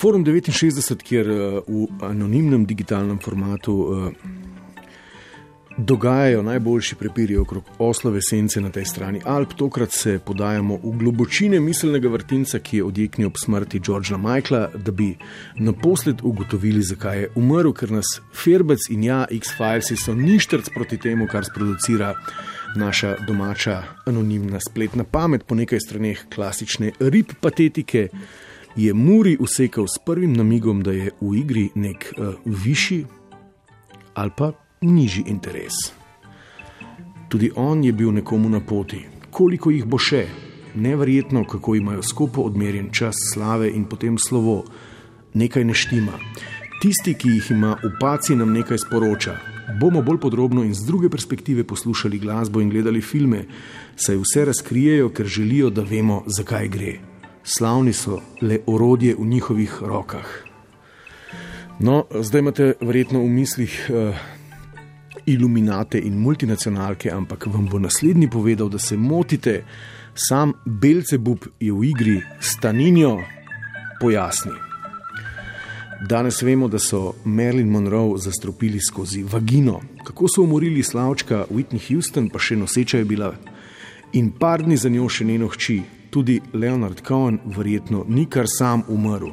Forum 69, kjer v anonimnem digitalnem formatu dogajajo najboljši prepiri okrog oslove sence na tej strani Alp. Tokrat se podajamo v globočine miselnega vrtinca, ki je odjeknil ob smrti Georgea Michaela, da bi naposled ugotovili, zakaj je umrl, ker nas Ferbec in ja, X-Files so ništrc proti temu, kar sproducira naša domača anonimna spletna pamet po nekaj straneh klasične rib patetike. Je Muri usekal s prvim namigom, da je v igri nek uh, višji ali pa nižji interes. Tudi on je bil nekomu na poti, koliko jih bo še, neverjetno, kako imajo skupaj odmerjen čas slave in potem slovo, nekaj neštima. Tisti, ki jih ima v paci, nam nekaj sporoča. Bomo bolj podrobno in z druge perspektive poslušali glasbo in gledali filme, saj vse razkrijejo, ker želijo, da vemo, zakaj gre. Slavni so le orodje v njihovih rokah. No, zdaj imate verjetno v mislih uh, iluminate in multinacionalke, ampak vam bo naslednji povedal, da se motite, sam Belcebub je v igri Staninjo pojasni. Danes vemo, da so Merlin Monroe zastropili skozi vagino, kako so umorili slavčka Whitney Houston, pa še noseča je bila, in par dni za njo še njeno hči, tudi Leonard Cohen, verjetno ni kar sam umrl.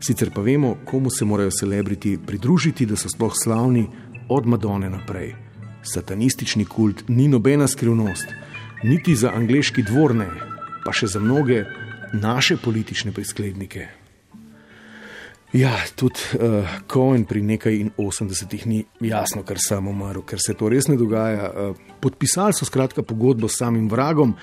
Sicer pa vemo, komu se morajo celebriti pridružiti, da so sploh slavni, od Madone naprej. Satanistični kult ni nobena skrivnost, niti za angliški dvorne, pa še za mnoge naše politične prisklednike. Ja, tudi uh, Cohen pri nekaj in 80-ih ni jasno, kar sem umrl, ker se to res ne dogaja. Uh, podpisali so skratka pogodbo s samim vragom,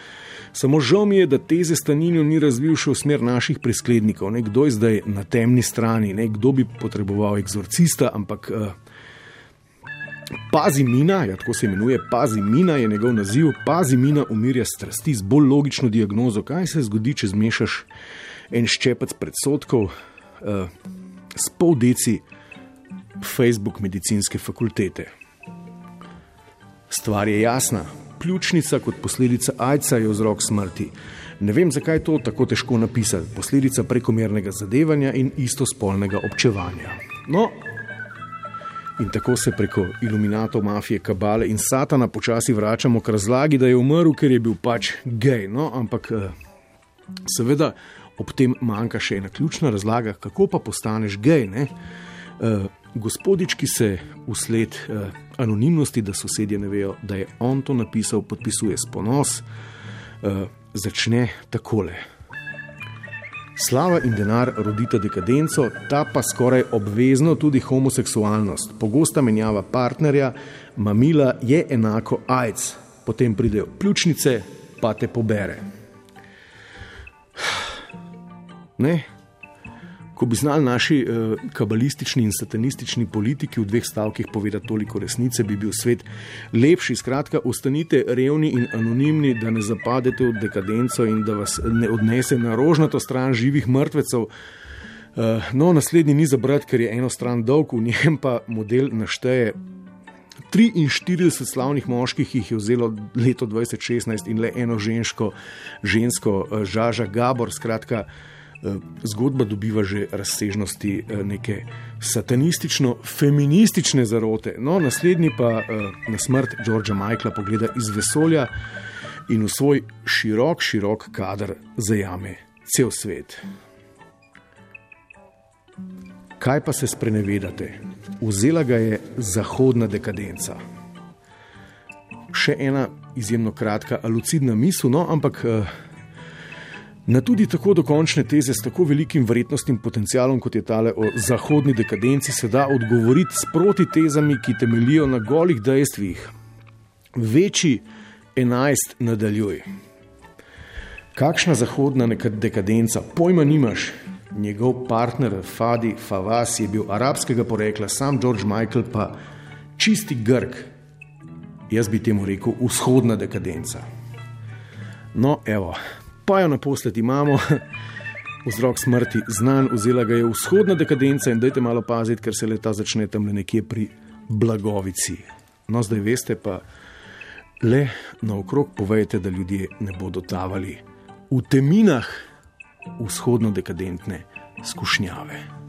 samo žal mi je, da teze Staninjo ni razvil še v smer naših prisklednikov. Nekdo je zdaj na temni strani, nekdo bi potreboval eksorcista, ampak uh, Pazi mina, ja, tako se imenuje, pazi mina je njegov naziv, pazi mina umirja strasti z bolj logično diagnozo. Kaj se zgodi, če zmešaš en ščepec predsotkov uh, s pol deci Facebook medicinske fakultete? Stvar je jasna. Pljučnica kot posledica AIDS-a je vzrok smrti. Ne vem, zakaj je to tako težko napisati. Posledica prekomernega zadevanja in istospolnega občevanja. No, In tako se preko iluminatov, mafije, kabale in satana počasi vračamo k razlagi, da je umrl, ker je bil pač gej. No, ampak eh, seveda ob tem manjka še ena ključna razlaga, kako pa postaneš gej. Ne? Uh, gospodič, ki se usled uh, anonimnosti, da sosedje ne vejo, da je on to napisal, podpisuje s ponos, uh, začne takole. Slava in denar rodita dekadenco, ta pa skoraj obvezno tudi homoseksualnost. Pogosta menjava partnerja, mamila je enako AIDS, potem pridejo pljučnice, pa te pobere. Ne, Ko bi znali naši uh, kabalistični in satanistični politiki v dveh stavkih povedati toliko resnice, bi bil svet lepši. Skratka, ostanite revni in anonimni, da ne zapadete v dekadenco in da vas ne odnese na rožnato stran živih mrtvecev. Uh, no, naslednji ni za brat, ker je eno stran dolg, v njem pa model našteje 43 slavnih moških, ki jih je vzelo leto 2016 in le eno žensko, žensko uh, Žaža Gabor. Skratka, Eh, zgodba dobiva že razsežnosti eh, neke satanistično-feministične zarote. No, naslednji pa eh, na smrt Georgea Michaela pogleda iz vesolja in v svoj širok, širok kader zajame cel svet. Kaj pa se sprenevedate? Vzela ga je zahodna dekadenca. Še ena izjemno kratka, alucidna misel, no, ampak Na tudi tako dokončne teze s tako velikim vrednostnim potencialom, kot je tale o zahodni dekadenci, se da odgovoriti s proti tezami, ki temelijo na golih dejstvih. Večji enajst nadaljuj. Kakšna zahodna dekadenca, pojma nimaš. Njegov partner Fadi Favas je bil arabskega porekla, sam George Michael pa čisti Grk. Jaz bi temu rekel vzhodna dekadenca. No, evo, pa jo naposled imamo. Vzrok smrti znan, vzela ga je vzhodna dekadenca in dajte malo paziti, ker se leta začne tam nekje pri blagovici. No, zdaj veste pa, le naokrog povejte, da ljudje ne bodo tavali v teminah vzhodno dekadentne skušnjave.